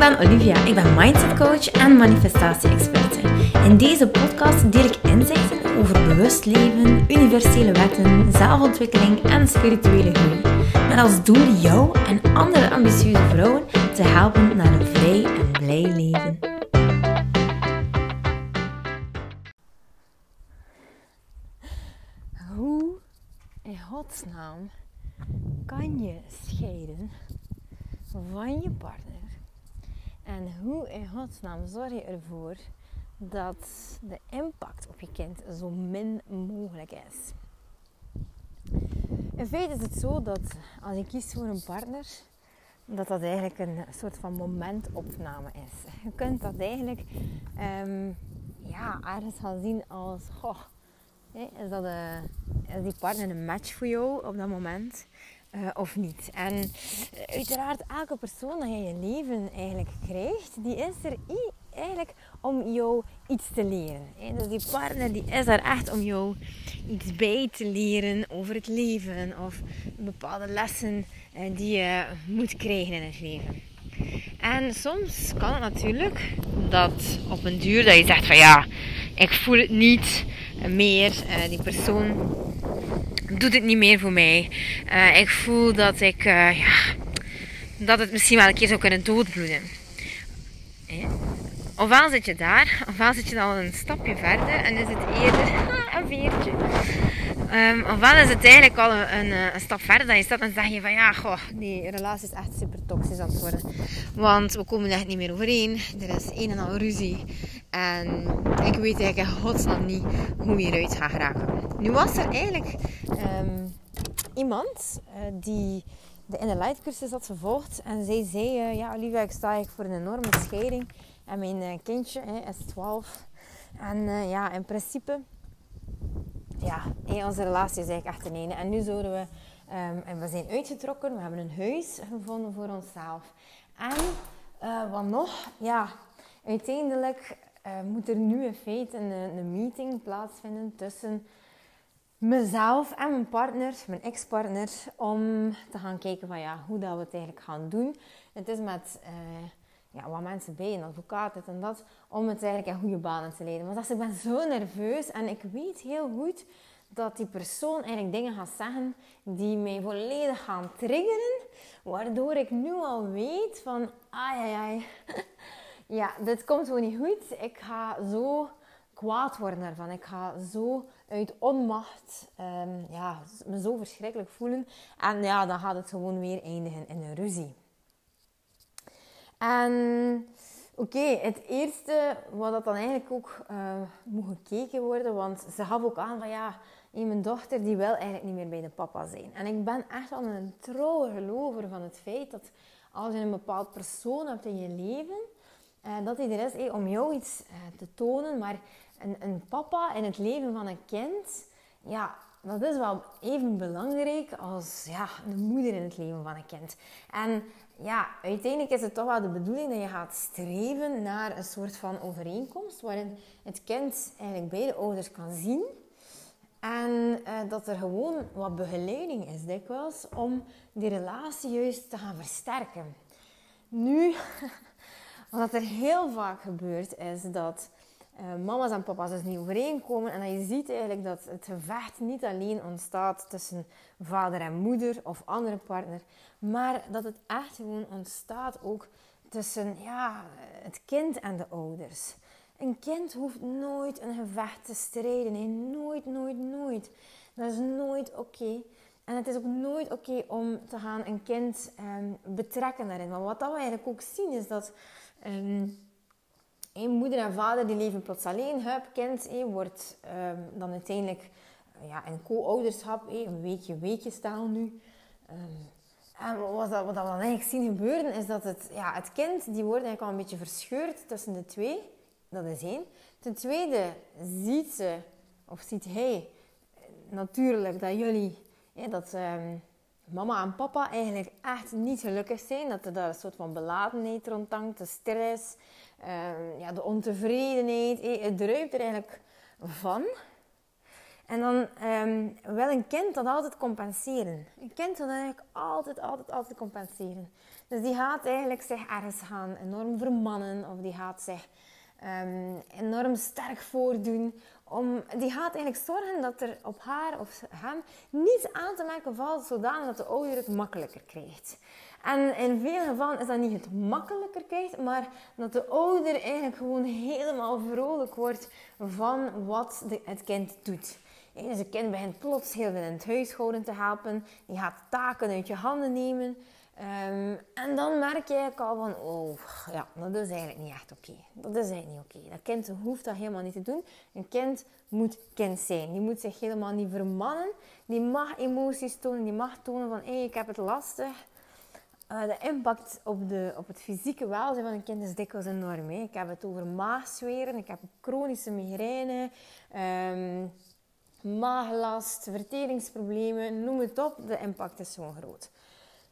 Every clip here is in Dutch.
ben Olivia. Ik ben mindset coach en manifestatie-experte. In deze podcast deel ik inzichten over bewust leven, universele wetten, zelfontwikkeling en spirituele groei. Met als doel jou en andere ambitieuze vrouwen te helpen naar een vrij en blij leven. Hoe in godsnaam kan je scheiden van je partner? En hoe in godsnaam zorg je ervoor dat de impact op je kind zo min mogelijk is? In feite is het zo dat als je kiest voor een partner, dat dat eigenlijk een soort van momentopname is. Je kunt dat eigenlijk um, ja, ergens gaan zien als, is, dat een, is die partner een match voor jou op dat moment? Uh, of niet. En uh, uiteraard, elke persoon dat je in je leven eigenlijk krijgt, die is er eigenlijk om jou iets te leren. Dus die partner die is er echt om jou iets bij te leren over het leven of bepaalde lessen uh, die je moet krijgen in het leven. En soms kan het natuurlijk dat op een duur dat je zegt van ja, ik voel het niet meer, die persoon doet het niet meer voor mij. Uh, ik voel dat ik, uh, ja, dat het misschien wel een keer zou kunnen doodbloeden. Eh? Ofwel zit je daar, ofwel zit je al een stapje verder en is het eerder een veertje. Um, ofwel is het eigenlijk al een, een, een, stap verder dat je staat en zeg je van ja, goh, die relatie is echt super toxisch aan het worden. Want we komen echt niet meer overeen. Er is een en al ruzie. En ik weet eigenlijk in godsnaam niet hoe je eruit gaat geraken. Nu was er eigenlijk um, iemand uh, die de Inner Light cursus had gevolgd. En zij zei, uh, ja Olivia, ik sta eigenlijk voor een enorme scheiding. En mijn uh, kindje is 12. En ja, in principe, ja, onze relatie is eigenlijk echt een ene. En nu zouden we, um, en we zijn uitgetrokken. We hebben een huis gevonden voor onszelf. En wat nog, ja, uiteindelijk moet er nu in feite een, een meeting plaatsvinden tussen mezelf en mijn partner, mijn ex-partner, om te gaan kijken van ja, hoe dat we het eigenlijk gaan doen. Het is met uh, ja, wat mensen bij, een advocaat, dit en dat, om het eigenlijk in goede banen te leiden. Maar dat ik ben zo nerveus en ik weet heel goed dat die persoon eigenlijk dingen gaat zeggen die mij volledig gaan triggeren, waardoor ik nu al weet van, ai, ai, ai. Ja, dit komt gewoon niet goed. Ik ga zo kwaad worden ervan. Ik ga zo uit onmacht um, ja, me zo verschrikkelijk voelen. En ja, dan gaat het gewoon weer eindigen in een ruzie. En oké, het eerste wat dat dan eigenlijk ook uh, moet gekeken worden, want ze gaf ook aan van ja, mijn dochter die wil eigenlijk niet meer bij de papa zijn. En ik ben echt al een trouwe gelover van het feit dat als je een bepaald persoon hebt in je leven, uh, dat hij is hey, om jou iets uh, te tonen, maar een, een papa in het leven van een kind, ja, dat is wel even belangrijk als ja, een moeder in het leven van een kind. En ja, uiteindelijk is het toch wel de bedoeling dat je gaat streven naar een soort van overeenkomst waarin het kind eigenlijk beide ouders kan zien. En eh, dat er gewoon wat begeleiding is dikwijls om die relatie juist te gaan versterken. Nu, wat er heel vaak gebeurt is dat uh, mama's en papa's dus niet overeenkomen. En dat je ziet eigenlijk dat het gevecht niet alleen ontstaat tussen vader en moeder of andere partner, maar dat het echt gewoon ontstaat ook tussen ja, het kind en de ouders. Een kind hoeft nooit een gevecht te strijden. Nee, nooit, nooit, nooit. Dat is nooit oké. En het is ook nooit oké om te gaan een kind um, betrekken daarin. Maar wat we eigenlijk ook zien is dat um, een moeder en vader die leven plots alleen. Hup, kind wordt um, dan uiteindelijk uh, ja, in co-ouderschap. een weekje, weekje staan nu. Um, en wat, dat, wat we dan eigenlijk zien gebeuren is dat het, ja, het kind die wordt eigenlijk al een beetje verscheurd tussen de twee. Dat is één. Ten tweede ziet ze, of ziet hij natuurlijk dat jullie, dat mama en papa eigenlijk echt niet gelukkig zijn. Dat er daar een soort van beladenheid rondhangt, de stress, um, ja, de ontevredenheid. het druipt er eigenlijk van. En dan um, wil een kind dat altijd compenseren. Een kind wil eigenlijk altijd, altijd, altijd compenseren. Dus die gaat eigenlijk zich ergens gaan enorm vermannen. Of die gaat zich um, enorm sterk voordoen. Om, die gaat eigenlijk zorgen dat er op haar of hem niets aan te merken valt. Zodanig dat de ouder het makkelijker krijgt. En in veel gevallen is dat niet het makkelijker krijgt, maar dat de ouder eigenlijk gewoon helemaal vrolijk wordt van wat het kind doet. Dus het kind begint plots heel veel in het huishouden te helpen. Die gaat taken uit je handen nemen. Um, en dan merk je al van, oh ja, dat is eigenlijk niet echt oké. Dat is eigenlijk niet oké. Dat kind hoeft dat helemaal niet te doen. Een kind moet kind zijn. Die moet zich helemaal niet vermannen. Die mag emoties tonen. Die mag tonen van, hé, hey, ik heb het lastig. Uh, de impact op, de, op het fysieke welzijn van een kind is dikwijls enorm. Hè. Ik heb het over maagzweren. Ik heb chronische migraine. Um, maaglast, verteringsproblemen, noem het op. De impact is zo groot.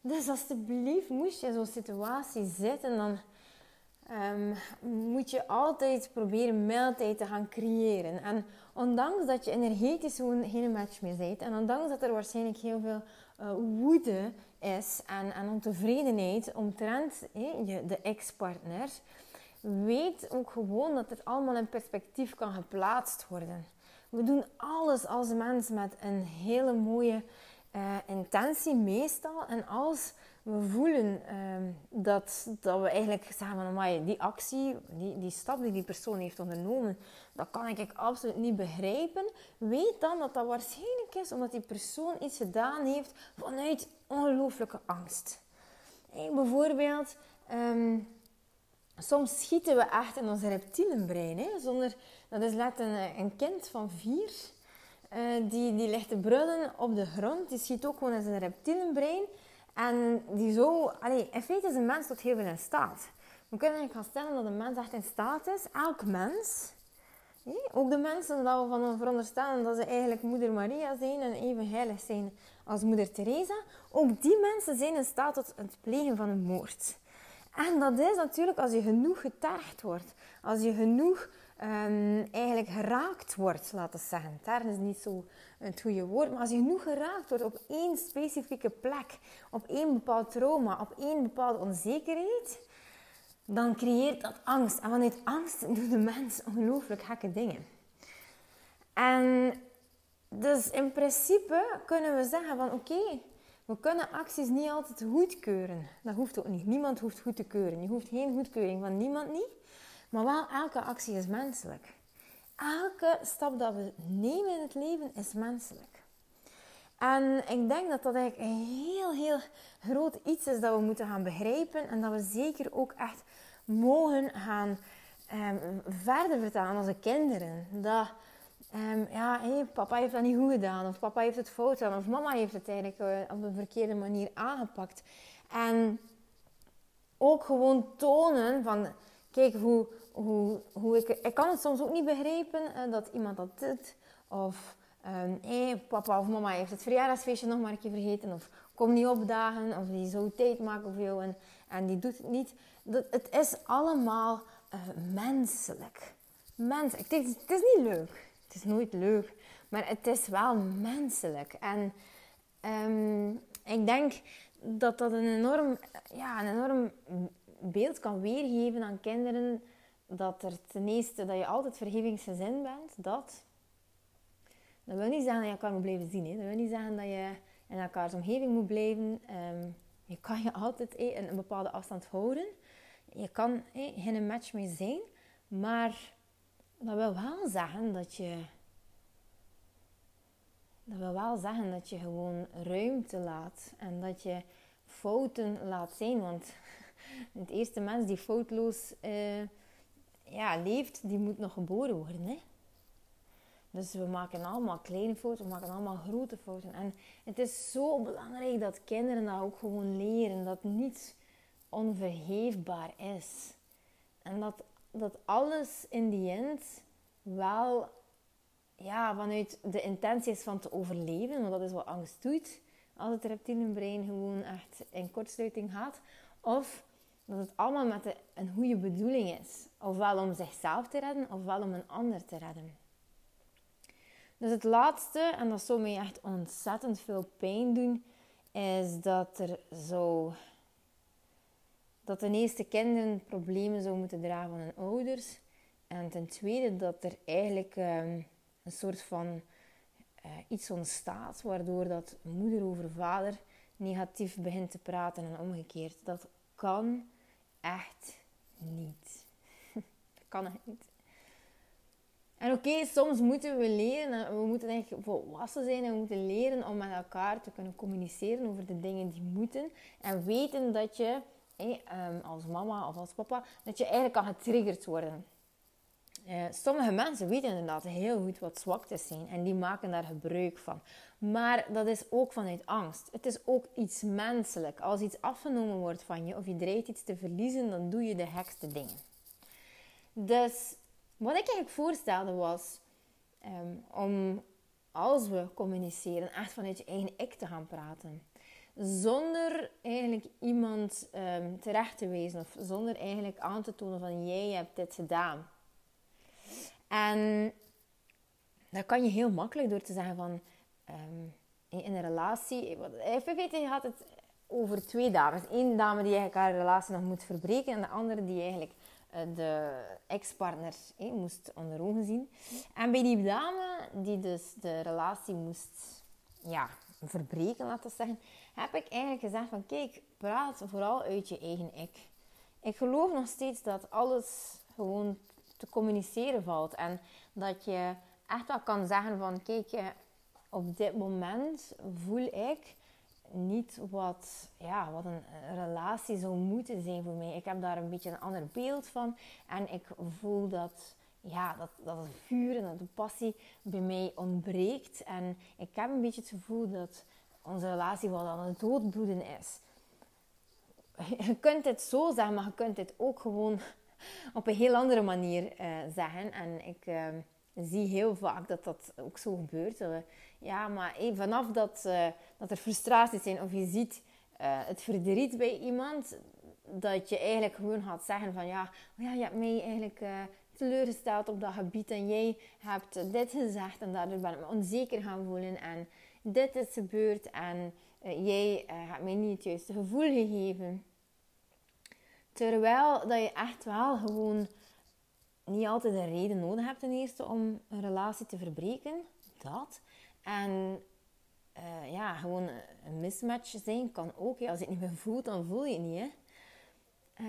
Dus alsjeblieft, moest je in zo'n situatie zitten, dan um, moet je altijd proberen mildheid te gaan creëren. En ondanks dat je energetisch gewoon geen match meer bent, en ondanks dat er waarschijnlijk heel veel uh, woede is en, en ontevredenheid omtrent de ex-partner, weet ook gewoon dat het allemaal in perspectief kan geplaatst worden. We doen alles als mens met een hele mooie uh, intentie meestal. En als we voelen uh, dat, dat we eigenlijk zeggen van... Die actie, die, die stap die die persoon heeft ondernomen... dat kan ik absoluut niet begrijpen. Weet dan dat dat waarschijnlijk is omdat die persoon iets gedaan heeft vanuit ongelooflijke angst. Bijvoorbeeld... Um, soms schieten we echt in ons reptielenbrein. Hè? Zonder, dat is net een, een kind van vier. Uh, die, die ligt te brullen op de grond. Die schiet ook gewoon in zijn reptielenbrein. En die zo... Allee, in feite is een mens tot heel veel in staat. We kunnen eigenlijk gaan stellen dat een mens echt in staat is. Elk mens... ook de mensen dat we van veronderstellen dat ze eigenlijk moeder Maria zijn en even heilig zijn als moeder Teresa. Ook die mensen zijn in staat tot het plegen van een moord. En dat is natuurlijk als je genoeg getergd wordt. Als je genoeg um, eigenlijk geraakt wordt, laten we zeggen. Tergen is niet zo het goede woord. Maar als je genoeg geraakt wordt op één specifieke plek. Op één bepaald trauma. Op één bepaalde onzekerheid. Dan creëert dat angst. En vanuit angst doet de mens ongelooflijk gekke dingen. En dus in principe kunnen we zeggen van oké, we kunnen acties niet altijd goedkeuren. Dat hoeft ook niet. Niemand hoeft goed te keuren. Je hoeft geen goedkeuring van niemand niet. Maar wel elke actie is menselijk. Elke stap dat we nemen in het leven is menselijk. En ik denk dat dat eigenlijk een heel, heel groot iets is dat we moeten gaan begrijpen. En dat we zeker ook echt mogen gaan um, verder vertellen aan onze kinderen. Dat Um, ja, hey, papa heeft dat niet goed gedaan, of papa heeft het fout gedaan, of mama heeft het eigenlijk uh, op een verkeerde manier aangepakt. En ook gewoon tonen van, kijk hoe, hoe, hoe ik... Ik kan het soms ook niet begrijpen dat iemand dat doet. Of, um, papa of mama heeft het verjaardagsfeestje nog maar een keer vergeten. Of kom niet opdagen, of die zou tijd maken voor jou en, en die doet het niet. Dat, het is allemaal uh, menselijk. Menselijk. Het is, het is niet leuk. Het is nooit leuk, maar het is wel menselijk. En um, ik denk dat dat een enorm, ja, een enorm beeld kan weergeven aan kinderen. Dat er ten eerste dat je altijd vergevingsgezind bent. Dat. Dat wil niet zeggen dat je elkaar moet blijven zien. Hè. Dat wil niet zeggen dat je in elkaars omgeving moet blijven. Um, je kan je altijd een, een bepaalde afstand houden. Je kan geen match mee zijn. Maar dat wil wel zeggen dat je. Dat wil wel zeggen dat je gewoon ruimte laat en dat je fouten laat zijn. Want het eerste mens die foutloos uh, ja, leeft, die moet nog geboren worden. Hè? Dus we maken allemaal kleine fouten, we maken allemaal grote fouten. En het is zo belangrijk dat kinderen dat ook gewoon leren. Dat niets onvergeefbaar is. En dat dat alles in die end wel ja, vanuit de intentie is van te overleven, want dat is wat angst doet als het reptielenbrein gewoon echt in kortsluiting gaat. Of dat het allemaal met een goede bedoeling is. Ofwel om zichzelf te redden, ofwel om een ander te redden. Dus het laatste, en dat zou mij echt ontzettend veel pijn doen, is dat er zo. Dat ten eerste kinderen problemen zou moeten dragen van hun ouders. En ten tweede dat er eigenlijk ehm, een soort van uh, iets ontstaat waardoor dat moeder over vader negatief begint te praten en omgekeerd. Dat kan echt niet. dat kan echt niet. En oké, soms moeten we leren, we moeten eigenlijk volwassen zijn en we moeten leren om met elkaar te kunnen communiceren over de dingen die moeten. En weten dat je, ehm, als mama of als papa, dat je eigenlijk kan getriggerd worden. Uh, sommige mensen weten inderdaad heel goed wat zwaktes zijn en die maken daar gebruik van. Maar dat is ook vanuit angst. Het is ook iets menselijk. Als iets afgenomen wordt van je of je dreigt iets te verliezen, dan doe je de hekste dingen. Dus wat ik eigenlijk voorstelde was ehm, om als we communiceren echt vanuit je eigen ik te gaan praten. Zonder eigenlijk iemand um, terecht te wezen of zonder eigenlijk aan te tonen van jij hebt dit gedaan. En dat kan je heel makkelijk door te zeggen van um, in een relatie. Even weten, je had het over twee dames. Eén dame die eigenlijk haar relatie nog moet verbreken en de andere die eigenlijk uh, de ex-partner eh, moest onder ogen zien. En bij die dame die dus de relatie moest ja, verbreken, laten zeggen, heb ik eigenlijk gezegd van kijk, praat vooral uit je eigen ik. Ik geloof nog steeds dat alles gewoon te communiceren valt. En dat je echt wel kan zeggen van kijk, eh, op dit moment voel ik niet wat, ja, wat een relatie zou moeten zijn voor mij. Ik heb daar een beetje een ander beeld van. En ik voel dat, ja, dat, dat het vuur en dat de passie bij mij ontbreekt. En ik heb een beetje het gevoel dat onze relatie wel aan het doodbloeden is. Je kunt het zo zeggen, maar je kunt het ook gewoon op een heel andere manier uh, zeggen. En ik uh, zie heel vaak dat dat ook zo gebeurt. Uh, ja, maar vanaf dat, eh, dat er frustraties zijn of je ziet het verdriet bij iemand, dat je eigenlijk gewoon gaat zeggen van ja, oh ja je hebt mij eigenlijk teleurgesteld op dat gebied en jij hebt dit gezegd en daardoor ben ik me onzeker gaan voelen en dit is gebeurd en jij hebt mij niet het juiste gevoel gegeven. Terwijl dat je echt wel gewoon niet altijd een reden nodig hebt ten eerste om een relatie te verbreken. Dat. En uh, ja, gewoon een mismatch zijn kan ook. Als je het niet meer voelt, dan voel je het niet. Hè?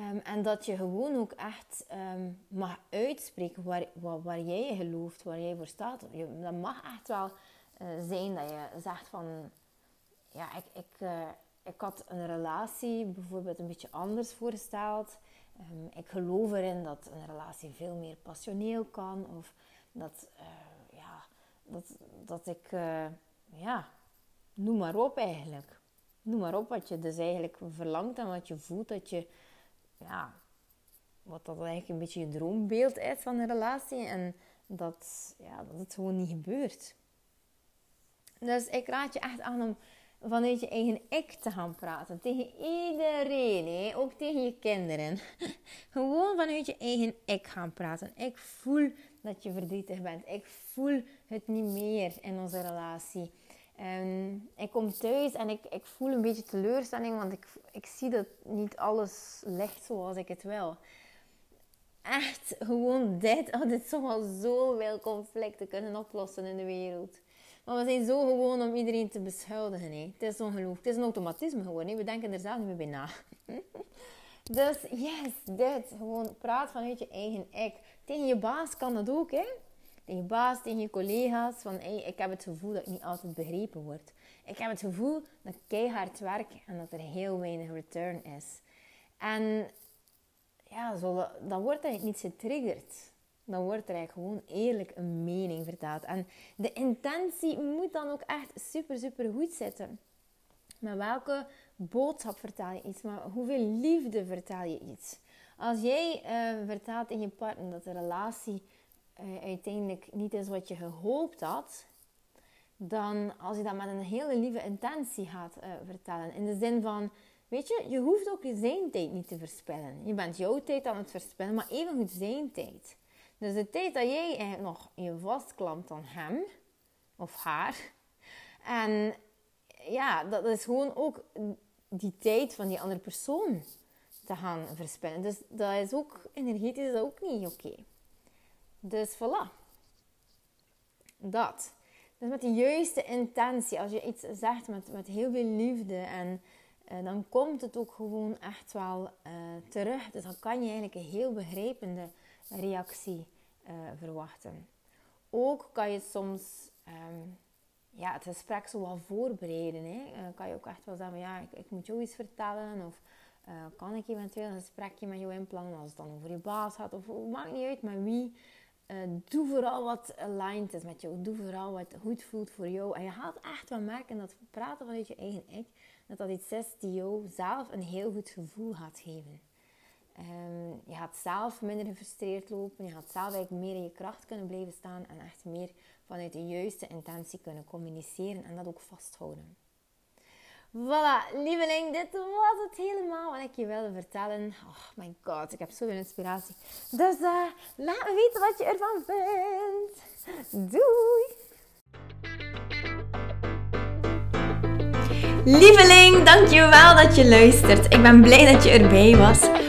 Um, en dat je gewoon ook echt um, mag uitspreken waar, waar, waar, jij je gelooft, waar jij voor staat. Je, dat mag echt wel uh, zijn dat je zegt van... Ja, ik, ik, uh, ik had een relatie bijvoorbeeld een beetje anders voorgesteld. Um, ik geloof erin dat een relatie veel meer passioneel kan. Of dat, uh, ja, dat, dat ik, uh, ja, noem maar op eigenlijk. Noem maar op wat je dus eigenlijk verlangt en wat je voelt. Dat je, ja, wat dat eigenlijk een beetje je droombeeld is van een relatie. En dat, ja, dat het gewoon niet gebeurt. Dus ik raad je echt aan om vanuit je eigen ik te gaan praten. Tegen iedereen, hè? ook tegen je kinderen. Gewoon vanuit je eigen ik gaan praten. Ik voel dat je verdrietig bent. Ik voel het niet meer in onze relatie. Um, ik kom thuis en ik, ik voel een beetje teleurstelling, want ik, ik zie dat niet alles ligt zoals ik het wil. Echt, gewoon dit. Oh, dit zou wel zoveel conflicten kunnen oplossen in de wereld. Maar we zijn zo gewoon om iedereen te beschuldigen. Hè. Het is ongelooflijk. Het is een automatisme gewoon. Hè. We denken er zelf niet meer bij na. dus yes, dit. Gewoon praat vanuit je eigen ik. Tegen je baas kan dat ook. Hè. Tegen je baas, tegen je collega's. Van hey, ik heb het gevoel dat ik niet altijd begrepen word. Ik heb het gevoel dat ik keihard werk en dat er heel weinig return is. En ja, zo, dan wordt eigenlijk niet getriggerd dan wordt er eigenlijk gewoon eerlijk een mening vertaald. En de intentie moet dan ook echt super, super goed zitten. Met welke boodschap vertaal je iets? Maar hoeveel liefde vertaal je iets? Als jij uh, vertaalt in je partner dat de relatie uh, uiteindelijk niet is wat je gehoopt had, dan als je dat met een hele lieve intentie gaat uh, vertellen, in de zin van, weet je, je hoeft ook zijn tijd niet te verspillen. Je bent jouw tijd aan het verspillen, maar evengoed zijn tijd. Dus de tijd dat jij nog je vastklampt aan hem, of haar. En ja, dat is gewoon ook die tijd van die andere persoon te gaan verspillen. Dus dat is ook energetisch is dat ook niet oké. Dus voilà. Dat. Dus met de juiste intentie, als je iets zegt met, met heel veel liefde en uh, dan komt het ook gewoon echt wel uh, terug. Dus dan kan je eigenlijk een heel begrijpende reactie uh, verwachten. Ook kan je soms um, ja, het gesprek zo wat voorbereiden. Hè. kan je ook echt wel zeggen, ja, ik, ik moet jou iets vertellen of kan ik eventueel een gesprekje met jou inplannen als het dan over je baas gaat of maakt niet uit met wie. Doe vooral wat aligned is met jou. Doe vooral wat goed voelt voor jou. En je gaat echt wel merken dat praten vanuit je eigen ik, dat dat iets is die jou zelf een heel goed gevoel gaat geven. Um, je gaat zelf minder gefrustreerd lopen. Je gaat zelf eigenlijk meer in je kracht kunnen blijven staan. En echt meer vanuit de juiste intentie kunnen communiceren. En dat ook vasthouden. Voilà, lieveling, dit was het helemaal wat ik je wilde vertellen. Oh my god, ik heb zoveel inspiratie. Dus uh, laat me weten wat je ervan vindt. Doei! Lieveling, dankjewel dat je luistert. Ik ben blij dat je erbij was.